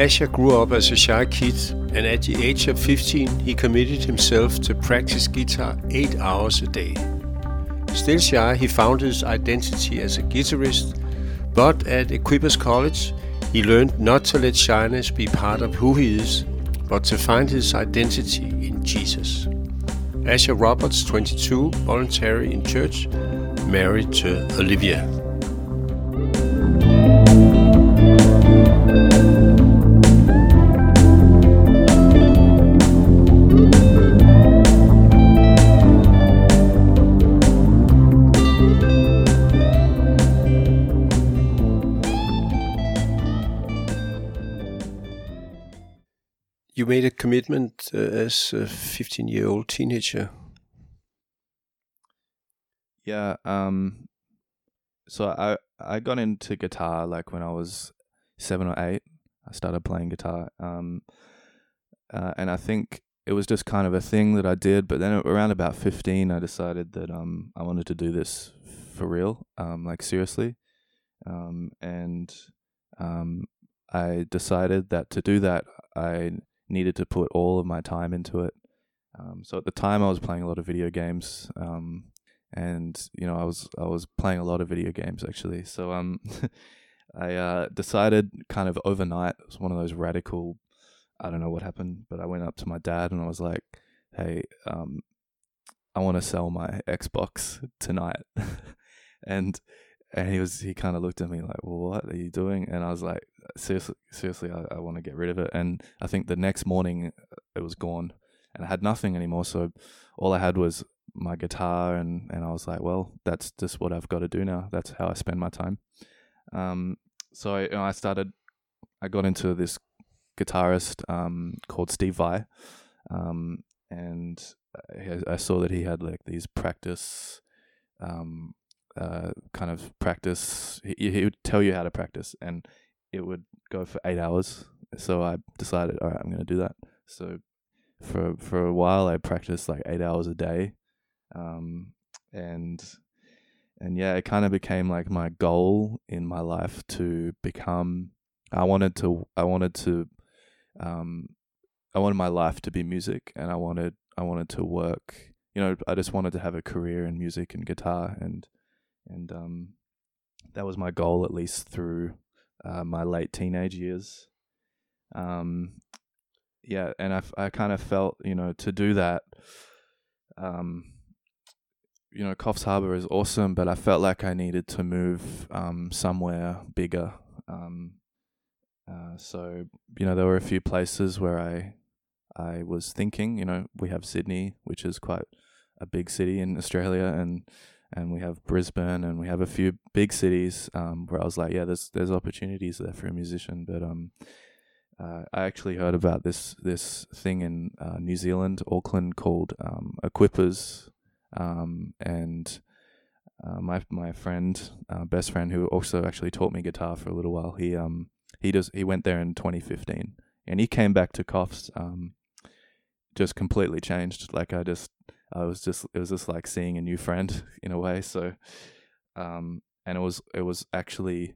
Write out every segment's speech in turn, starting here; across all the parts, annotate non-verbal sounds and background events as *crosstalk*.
Asher grew up as a shy kid, and at the age of 15, he committed himself to practice guitar eight hours a day. Still shy, he found his identity as a guitarist, but at Equippers College, he learned not to let shyness be part of who he is, but to find his identity in Jesus. Asher Roberts, 22, voluntary in church, married to Olivia. Made a commitment uh, as a 15 year old teenager. Yeah. Um. So I I got into guitar like when I was seven or eight. I started playing guitar. Um. Uh, and I think it was just kind of a thing that I did. But then around about fifteen, I decided that um I wanted to do this for real. Um. Like seriously. Um. And um. I decided that to do that, I needed to put all of my time into it. Um, so at the time, I was playing a lot of video games, um, and you know, I was I was playing a lot of video games actually. So um, *laughs* I uh, decided kind of overnight. It was one of those radical. I don't know what happened, but I went up to my dad and I was like, "Hey, um, I want to sell my Xbox tonight," *laughs* and and he was he kind of looked at me like, "Well, what are you doing?" And I was like, "Seriously, seriously, I, I want to get rid of it." And I think the next morning uh, it was gone, and I had nothing anymore. So all I had was my guitar, and and I was like, "Well, that's just what I've got to do now. That's how I spend my time." Um, so I, you know, I started, I got into this guitarist um called Steve Vai, um, and I, I saw that he had like these practice um uh, kind of practice. He, he would tell you how to practice, and it would go for eight hours. So I decided, all right, I'm going to do that. So for for a while, I practiced like eight hours a day, um, and and yeah, it kind of became like my goal in my life to become. I wanted to. I wanted to. Um, I wanted my life to be music, and I wanted. I wanted to work. You know, I just wanted to have a career in music and guitar, and and um, that was my goal at least through uh, my late teenage years. Um, yeah, and I, I kind of felt you know to do that. Um, you know, Coffs Harbour is awesome, but I felt like I needed to move um, somewhere bigger. Um, uh, so you know, there were a few places where I I was thinking. You know, we have Sydney, which is quite a big city in Australia, and and we have Brisbane, and we have a few big cities um, where I was like, yeah, there's there's opportunities there for a musician. But um, uh, I actually heard about this this thing in uh, New Zealand, Auckland, called um, Equippers, um, and uh, my my friend, uh, best friend, who also actually taught me guitar for a little while, he um he does he went there in 2015, and he came back to Coffs um, just completely changed. Like I just I was just it was just like seeing a new friend *laughs* in a way. So, um, and it was it was actually,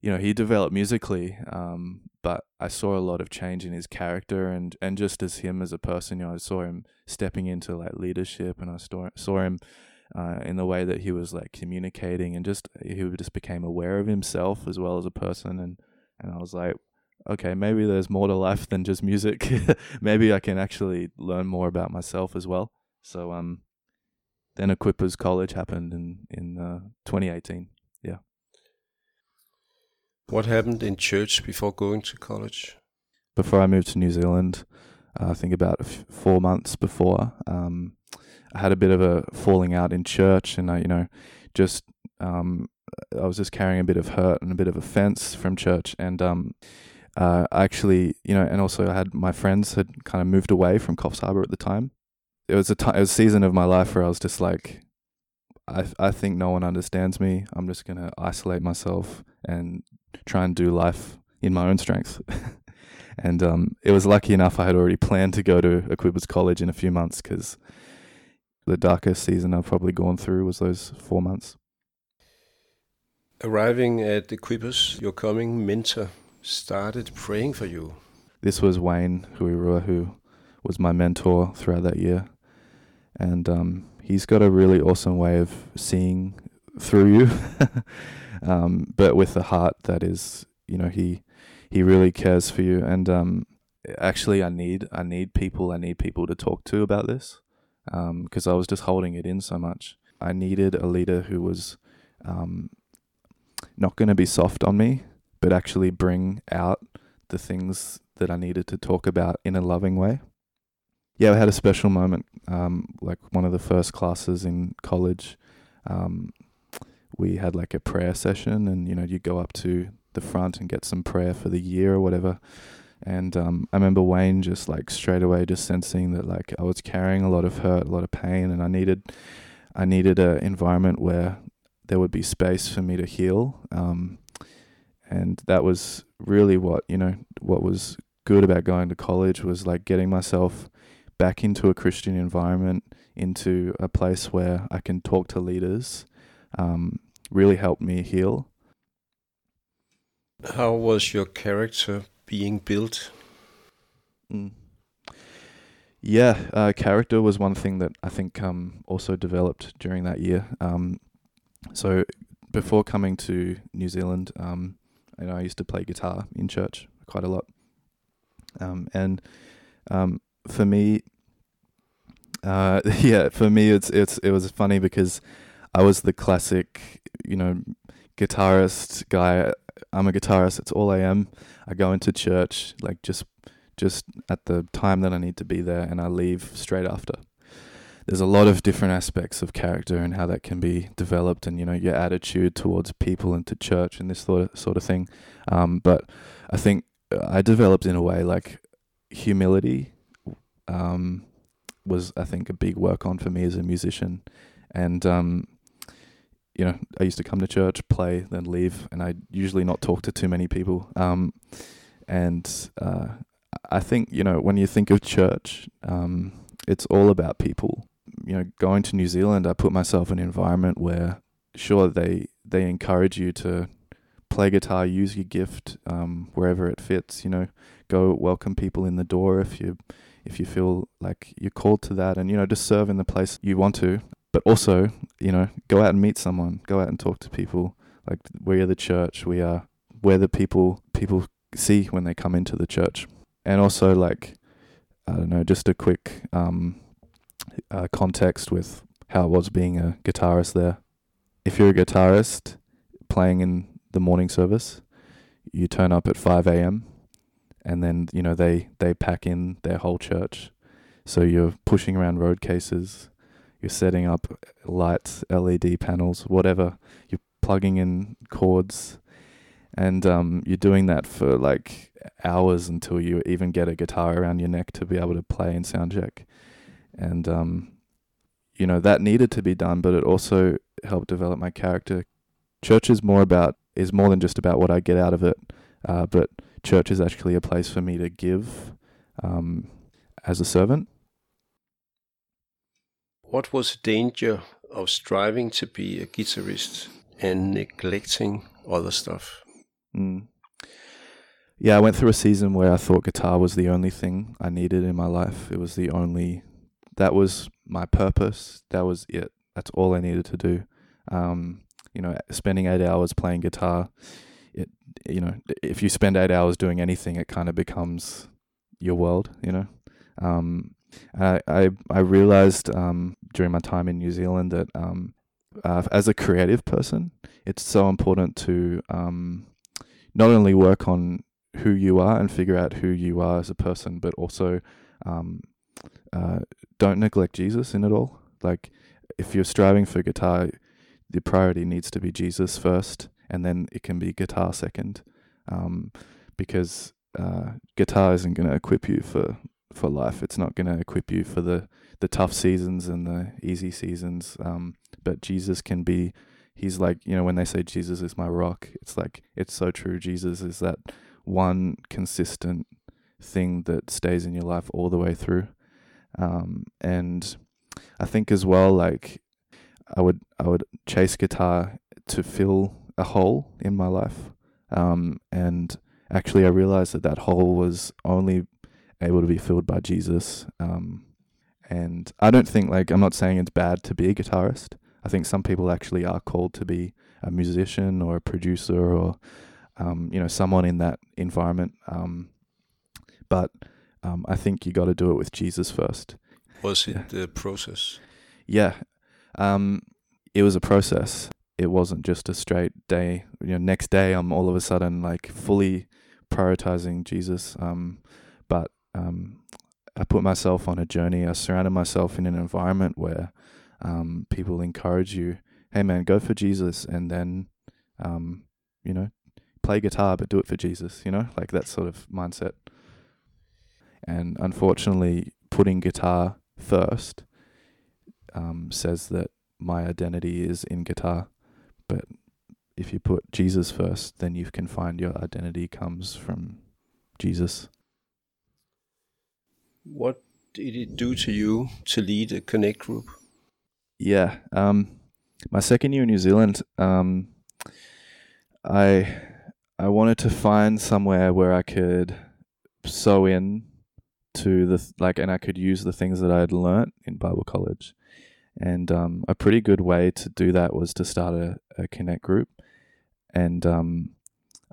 you know, he developed musically, um, but I saw a lot of change in his character and and just as him as a person. You know, I saw him stepping into like leadership, and I saw saw him. Uh, in the way that he was like communicating and just he just became aware of himself as well as a person and and I was like okay, maybe there's more to life than just music. *laughs* maybe I can actually learn more about myself as well. So um, then Equippers College happened in in uh, 2018. Yeah. What happened in church before going to college? Before I moved to New Zealand, uh, I think about f- four months before, um, I had a bit of a falling out in church, and I, you know, just um, I was just carrying a bit of hurt and a bit of offense from church, and um, uh, actually, you know, and also I had my friends had kind of moved away from Coffs Harbour at the time, it was a t- it was a season of my life where I was just like, I I think no one understands me. I'm just gonna isolate myself and try and do life in my own strength. *laughs* and um, it was lucky enough I had already planned to go to Equippers College in a few months because the darkest season I've probably gone through was those four months. Arriving at Equippers, your coming mentor started praying for you? This was Wayne Huirua, who was my mentor throughout that year. And um, he's got a really awesome way of seeing through you, *laughs* um, but with a heart that is, you know, he he really cares for you. And um, actually, I need I need people I need people to talk to about this because um, I was just holding it in so much. I needed a leader who was um, not going to be soft on me, but actually bring out the things that I needed to talk about in a loving way. Yeah, I had a special moment, um, like one of the first classes in college. Um, we had like a prayer session, and you know, you go up to the front and get some prayer for the year or whatever. And um, I remember Wayne just like straight away just sensing that like I was carrying a lot of hurt, a lot of pain, and I needed, I needed an environment where there would be space for me to heal. Um, and that was really what you know what was good about going to college was like getting myself back into a Christian environment, into a place where I can talk to leaders, um, really helped me heal. How was your character being built? Mm. Yeah, uh, character was one thing that I think um, also developed during that year. Um, so before coming to New Zealand, um, you know, I used to play guitar in church quite a lot. Um, and um, for me, uh, *laughs* yeah, for me, it's it's it was funny because I was the classic, you know, guitarist guy. I'm a guitarist. It's all I am. I go into church like just just at the time that I need to be there, and I leave straight after there's a lot of different aspects of character and how that can be developed and you know your attitude towards people and to church and this sort of sort of thing um, but i think i developed in a way like humility um, was i think a big work on for me as a musician and um, you know i used to come to church play then leave and i usually not talk to too many people um, and uh, i think you know when you think of church um, it's all about people you know, going to New Zealand, I put myself in an environment where, sure, they they encourage you to play guitar, use your gift um, wherever it fits. You know, go welcome people in the door if you if you feel like you're called to that, and you know, just serve in the place you want to. But also, you know, go out and meet someone, go out and talk to people. Like we are the church, we are where the people people see when they come into the church, and also like I don't know, just a quick um, uh, context with how it was being a guitarist there. If you're a guitarist playing in the morning service, you turn up at 5 a.m. and then, you know, they, they pack in their whole church. So you're pushing around road cases, you're setting up lights, LED panels, whatever. You're plugging in cords, and um, you're doing that for like hours until you even get a guitar around your neck to be able to play in sound check and um, you know that needed to be done, but it also helped develop my character. Church is more about is more than just about what I get out of it, uh, but church is actually a place for me to give um, as a servant. What was the danger of striving to be a guitarist and neglecting other stuff? Mm. Yeah, I went through a season where I thought guitar was the only thing I needed in my life. It was the only that was my purpose. That was it. That's all I needed to do. Um, you know, spending eight hours playing guitar, it, you know, if you spend eight hours doing anything, it kind of becomes your world, you know. Um, I, I, I realized um, during my time in New Zealand that um, uh, as a creative person, it's so important to um, not only work on who you are and figure out who you are as a person, but also um, uh, don't neglect Jesus in it all. Like, if you're striving for guitar, the priority needs to be Jesus first, and then it can be guitar second, um, because uh, guitar isn't going to equip you for for life. It's not going to equip you for the the tough seasons and the easy seasons. Um, but Jesus can be. He's like you know when they say Jesus is my rock, it's like it's so true. Jesus is that one consistent thing that stays in your life all the way through. Um, and I think as well, like I would I would chase guitar to fill a hole in my life. Um, and actually I realized that that hole was only able to be filled by Jesus. Um, and I don't think like I'm not saying it's bad to be a guitarist. I think some people actually are called to be a musician or a producer or um, you know someone in that environment. Um, but um, I think you got to do it with Jesus first. Was it yeah. the process? Yeah, um, it was a process. It wasn't just a straight day. You know, next day I'm all of a sudden like fully prioritizing Jesus. Um, but um, I put myself on a journey. I surrounded myself in an environment where um, people encourage you, hey man, go for Jesus, and then, um, you know, play guitar, but do it for Jesus. You know, like that sort of mindset. And unfortunately, putting guitar first um, says that my identity is in guitar, but if you put Jesus first, then you can find your identity comes from Jesus. What did it do to you to lead a Connect group? Yeah, um, my second year in New Zealand, um, I I wanted to find somewhere where I could sow in to the like, and I could use the things that I had learnt in Bible college. And um, a pretty good way to do that was to start a, a Connect group. And um,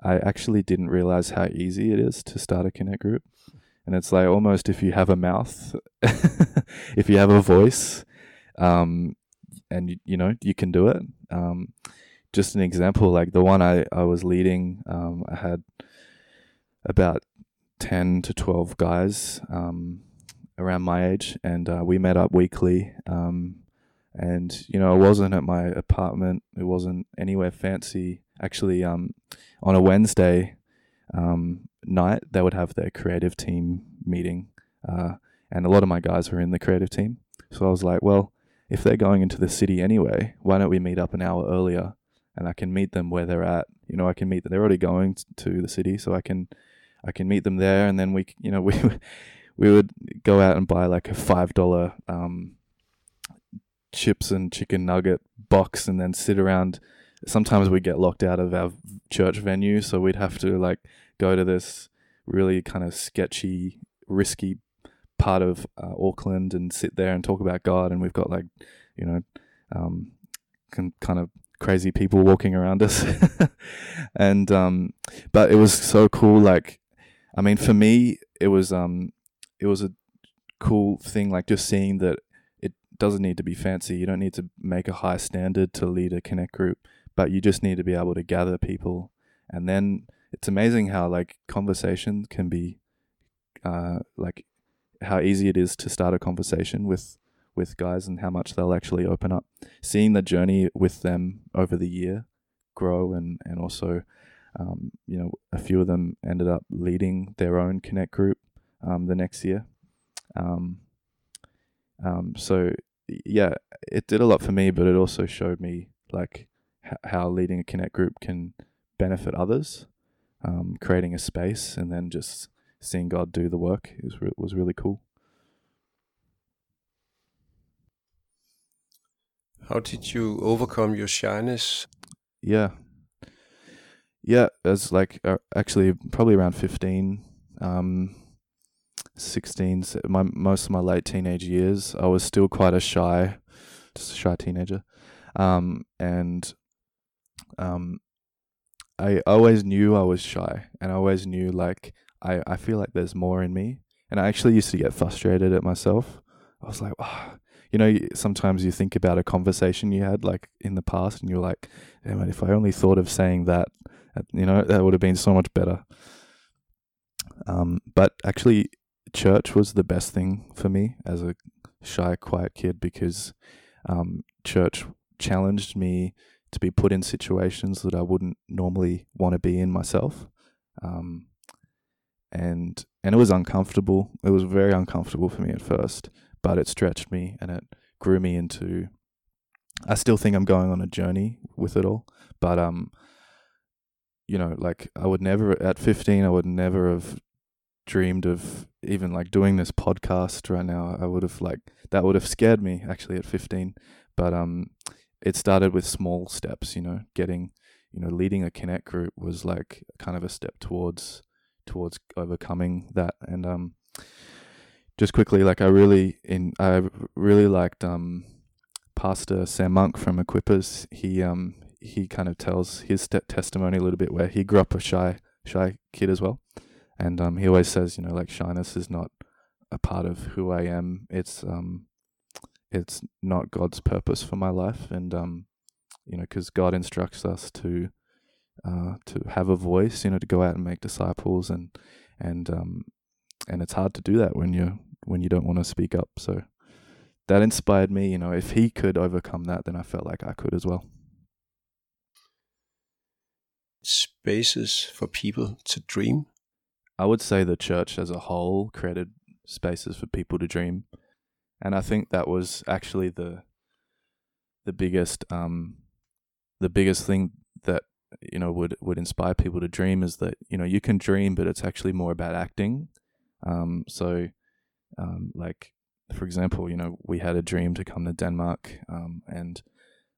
I actually didn't realize how easy it is to start a Connect group. And it's like almost if you have a mouth, *laughs* if you have a voice, um, and you, you know you can do it. Um, just an example, like the one I, I was leading, um, I had about 10 to 12 guys um, around my age, and uh, we met up weekly. Um, and, you know, it wasn't at my apartment, it wasn't anywhere fancy. Actually, um, on a Wednesday um, night, they would have their creative team meeting. Uh, and a lot of my guys were in the creative team. So I was like, well, if they're going into the city anyway, why don't we meet up an hour earlier and I can meet them where they're at? You know, I can meet them. They're already going to the city, so I can I can meet them there, and then we, you know, *laughs* we we would go out and buy like a five dollar um, chips and chicken nugget box, and then sit around. Sometimes we get locked out of our church venue, so we'd have to like go to this really kind of sketchy, risky part of uh, Auckland and sit there and talk about God. And we've got like, you know, um, kind of crazy people walking around us. *laughs* and, um, but it was so cool. Like, I mean, for me, it was, um, it was a cool thing, like just seeing that doesn't need to be fancy. You don't need to make a high standard to lead a connect group, but you just need to be able to gather people. And then it's amazing how like conversation can be, uh, like how easy it is to start a conversation with with guys and how much they'll actually open up. Seeing the journey with them over the year grow and and also um, you know a few of them ended up leading their own connect group um, the next year. Um, um so yeah, it did a lot for me, but it also showed me like h- how leading a connect group can benefit others, um, creating a space, and then just seeing God do the work was re- was really cool. How did you overcome your shyness? Yeah, yeah, as like uh, actually probably around fifteen, um, 16, my most of my late teenage years, I was still quite a shy, just a shy teenager, um, and um, I always knew I was shy, and I always knew like I, I feel like there's more in me. And I actually used to get frustrated at myself. I was like, oh. you know, sometimes you think about a conversation you had like in the past and you're like, man, if I only thought of saying that, you know, that would have been so much better. Um, but actually, church was the best thing for me as a shy, quiet kid because um, church challenged me to be put in situations that I wouldn't normally want to be in myself. Um, and and it was uncomfortable. It was very uncomfortable for me at first, but it stretched me and it grew me into. I still think I'm going on a journey with it all, but um, you know, like I would never at 15, I would never have dreamed of even like doing this podcast right now. I would have like that would have scared me actually at 15, but um, it started with small steps. You know, getting you know leading a connect group was like kind of a step towards towards overcoming that. And um, just quickly, like I really in I really liked um, Pastor Sam Monk from Equippers. He um he kind of tells his testimony a little bit where he grew up a shy shy kid as well, and um he always says you know like shyness is not a part of who I am. It's um it's not God's purpose for my life, and um you know because God instructs us to uh, to have a voice, you know, to go out and make disciples, and and um, and it's hard to do that when you when you don't want to speak up. So that inspired me. You know, if he could overcome that, then I felt like I could as well. Spaces for people to dream. I would say the church as a whole created spaces for people to dream, and I think that was actually the the biggest um, the biggest thing that you know would would inspire people to dream is that you know you can dream, but it's actually more about acting. Um, so, um, like for example, you know we had a dream to come to Denmark, um, and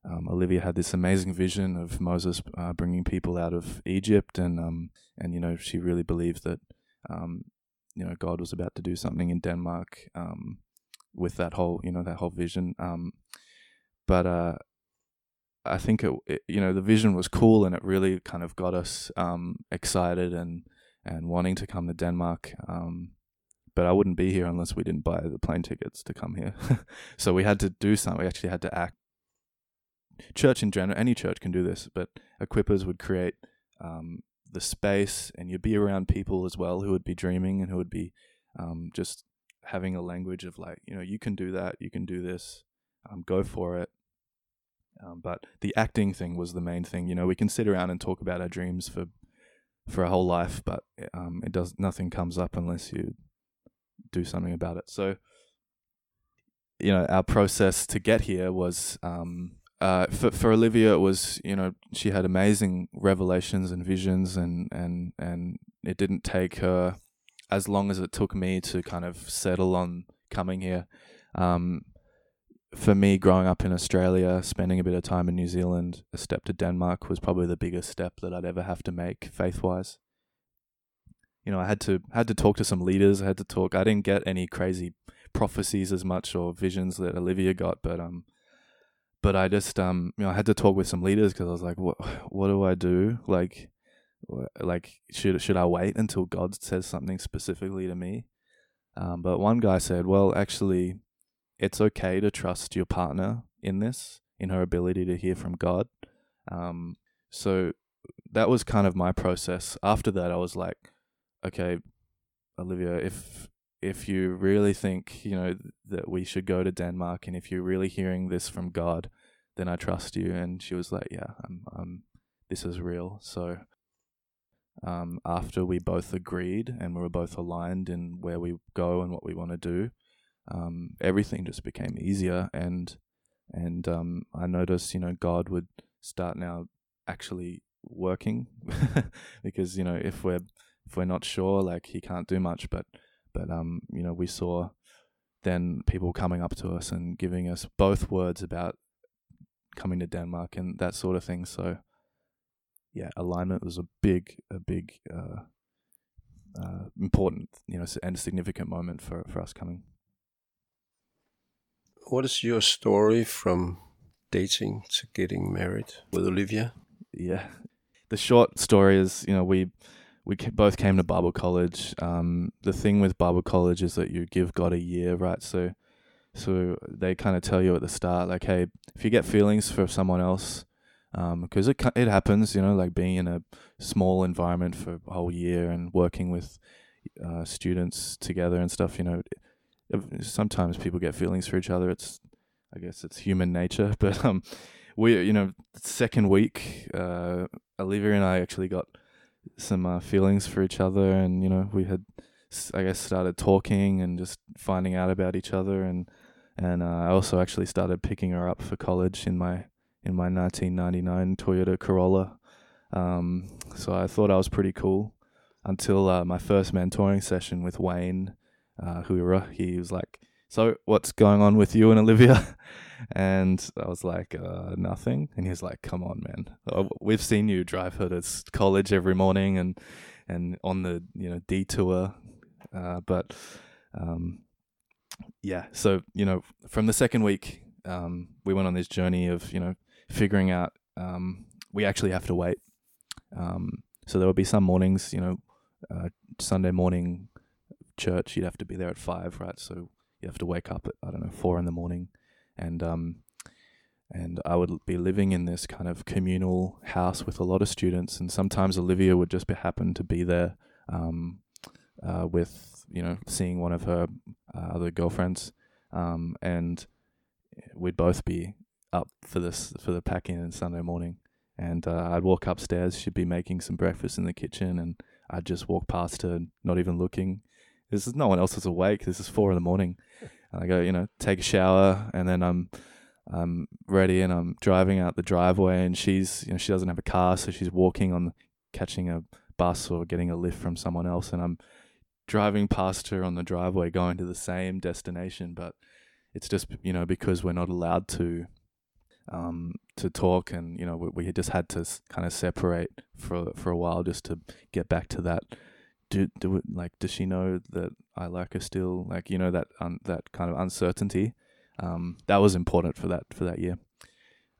um, Olivia had this amazing vision of Moses uh, bringing people out of Egypt, and um, and you know she really believed that um, you know God was about to do something in Denmark um, with that whole you know that whole vision. Um, but uh, I think it, it, you know the vision was cool and it really kind of got us um, excited and and wanting to come to Denmark. But I wouldn't be here unless we didn't buy the plane tickets to come here. *laughs* so we had to do something. We actually had to act. Church in general, any church can do this, but equippers would create um, the space, and you'd be around people as well who would be dreaming and who would be um, just having a language of like, you know, you can do that, you can do this, um, go for it um, but the acting thing was the main thing. You know, we can sit around and talk about our dreams for for a whole life, but um, it does nothing comes up unless you do something about it. So, you know, our process to get here was um, uh, for for Olivia. It was you know she had amazing revelations and visions, and and and it didn't take her as long as it took me to kind of settle on coming here. Um, for me, growing up in Australia, spending a bit of time in New Zealand, a step to Denmark was probably the biggest step that I'd ever have to make faith wise. You know, I had to had to talk to some leaders. I had to talk. I didn't get any crazy prophecies as much or visions that Olivia got, but um, but I just um, you know, I had to talk with some leaders because I was like, what what do I do? Like, like should should I wait until God says something specifically to me? Um, but one guy said, well, actually it's okay to trust your partner in this, in her ability to hear from God. Um, so that was kind of my process. After that, I was like, okay, Olivia, if if you really think you know that we should go to Denmark, and if you're really hearing this from God, then I trust you. And she was like, yeah, I'm, I'm this is real. So um, after we both agreed and we were both aligned in where we go and what we want to do, um, everything just became easier and and um, I noticed you know God would start now actually working *laughs* because you know if we're if we're not sure like he can't do much but but um you know we saw then people coming up to us and giving us both words about coming to Denmark and that sort of thing. So yeah alignment was a big a big uh, uh, important you know and significant moment for for us coming. What is your story from dating to getting married with Olivia? Yeah, the short story is, you know, we we both came to Bible college. Um, the thing with Bible college is that you give God a year, right? So, so they kind of tell you at the start, like, hey, if you get feelings for someone else, because um, it it happens, you know, like being in a small environment for a whole year and working with uh, students together and stuff, you know, sometimes people get feelings for each other. It's, I guess, it's human nature. *laughs* But um, we, you know, second week, uh, Olivia and I actually got some uh, feelings for each other, and you know, we had, I guess, started talking and just finding out about each other, and and uh, I also actually started picking her up for college in my in my 1999 Toyota Corolla. Um, so I thought I was pretty cool until uh, my first mentoring session with Wayne uh, he was like, "So what's going on with you and Olivia?" *laughs* and I was like, uh, "Nothing." And he was like, "Come on, man. Uh, we've seen you drive her to college every morning, and and on the you know detour. Uh, but um, yeah, so you know, from the second week, um, we went on this journey of you know figuring out um, we actually have to wait. Um, so there will be some mornings, you know, uh, Sunday morning church, you'd have to be there at five, right? So you have to wake up at I don't know four in the morning, and um, and I would be living in this kind of communal house with a lot of students, and sometimes Olivia would just be, happen to be there um, uh, with you know seeing one of her uh, other girlfriends, um, and we'd both be up for this for the pack in on Sunday morning, and uh, I'd walk upstairs. She'd be making some breakfast in the kitchen, and I'd just walk past her, not even looking. This is no one else is awake. This is four in the morning. And I go, you know, take a shower, and then I'm I'm ready, and I'm driving out the driveway, and she's you know she doesn't have a car, so she's walking on catching a bus or getting a lift from someone else, and I'm driving past her on the driveway, going to the same destination, but it's just you know because we're not allowed to um, to talk, and you know we, we just had to kind of separate for for a while just to get back to that. Do do like does she know that I like her still? Like you know that that kind of uncertainty. Um, that was important for that for that year.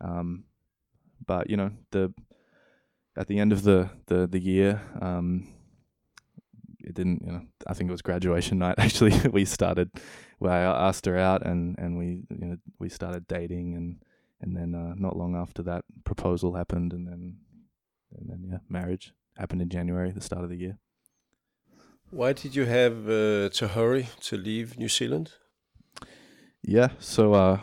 Um, but you know the at the end of the the the year, um, it didn't. You know, I think it was graduation night. *laughs* Actually, we started. Where I asked her out, and and we you know we started dating, and and then uh, not long after that, proposal happened, and then and then yeah, marriage happened in January, the start of the year. Why did you have uh, to hurry to leave New Zealand? Yeah, so uh,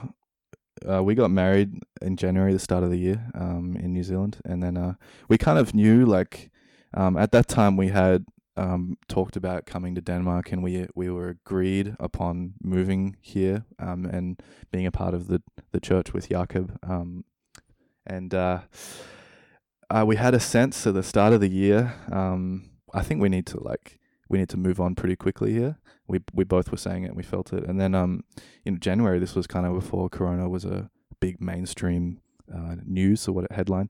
uh, we got married in January, the start of the year, um, in New Zealand, and then uh, we kind of knew like um, at that time we had um, talked about coming to Denmark, and we we were agreed upon moving here um, and being a part of the the church with Jakob. Um, and uh, uh, we had a sense at the start of the year. Um, I think we need to like we need to move on pretty quickly here. We we both were saying it, and we felt it. And then um, in January, this was kind of before Corona was a big mainstream uh, news or what it headline,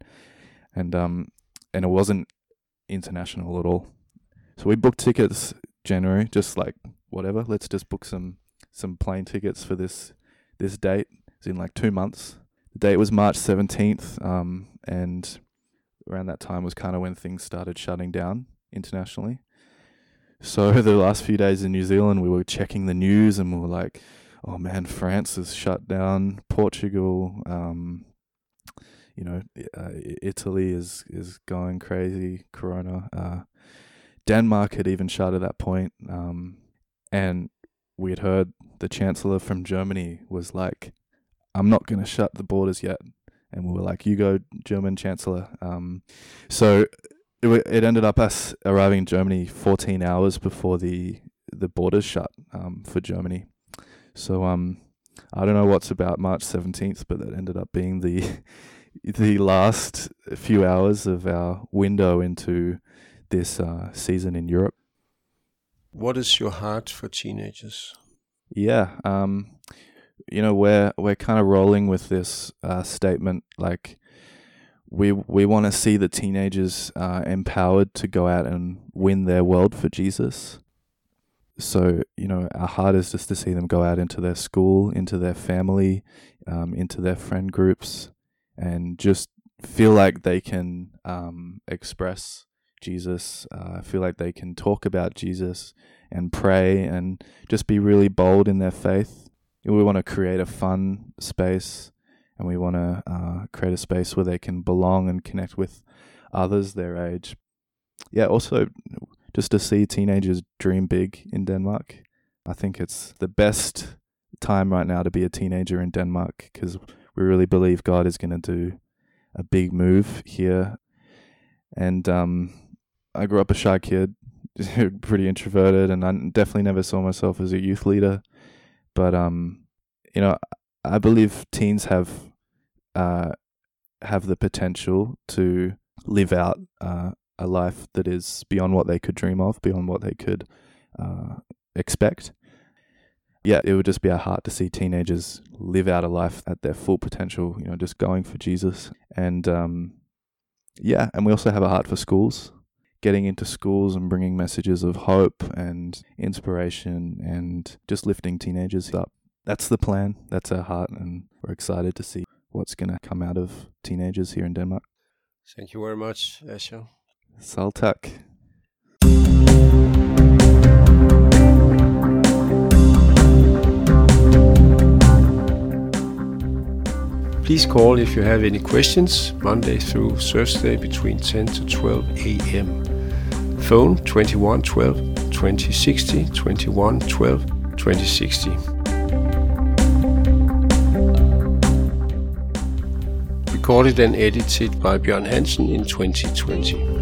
and um, and it wasn't international at all. So we booked tickets January, just like whatever. Let's just book some some plane tickets for this this date. It's in like two months. The date was March seventeenth, um, and around that time was kind of when things started shutting down internationally. So *laughs* the last few days in New Zealand, we were checking the news and we were like, "Oh man, France is shut down. Portugal, um, you know, uh, Italy is is going crazy. Corona." Uh, Denmark had even shut at that point, um, and we had heard the chancellor from Germany was like, "I'm not going to shut the borders yet," and we were like, "You go, German chancellor." Um, so it, it ended up us arriving in Germany 14 hours before the the borders shut um, for Germany. So um, I don't know what's about March 17th, but that ended up being the *laughs* the last few hours of our window into this uh, season in Europe. What is your heart for teenagers? Yeah, um, you know we're we're kind of rolling with this uh, statement like we we want to see the teenagers uh, empowered to go out and win their world for Jesus. So you know our heart is just to see them go out into their school, into their family, um, into their friend groups, and just feel like they can um, express Jesus. Uh, feel like they can talk about Jesus and pray and just be really bold in their faith. We want to create a fun space and we want to uh, create a space where they can belong and connect with others their age. Yeah, also just to see teenagers dream big in Denmark. I think it's the best time right now to be a teenager in Denmark because we really believe God is going to do a big move here. And um, I grew up a shy kid, *laughs* pretty introverted, and I definitely never saw myself as a youth leader. But um, you know, I believe teens have uh, have the potential to live out uh, a life that is beyond what they could dream of, beyond what they could uh, expect. Yeah, it would just be our heart to see teenagers live out a life at their full potential. You know, just going for Jesus, and um, yeah, and we also have a heart for schools getting into schools and bringing messages of hope and inspiration and just lifting teenagers up. That's the plan. That's our heart, and we're excited to see what's going to come out of teenagers here in Denmark. Thank you very much, Asher. Saltak. Please call if you have any questions, Monday through Thursday between 10 to 12 a.m. Phone 21 12 2060 21 12 2060. Recorded and edited by Björn Hansen in 2020.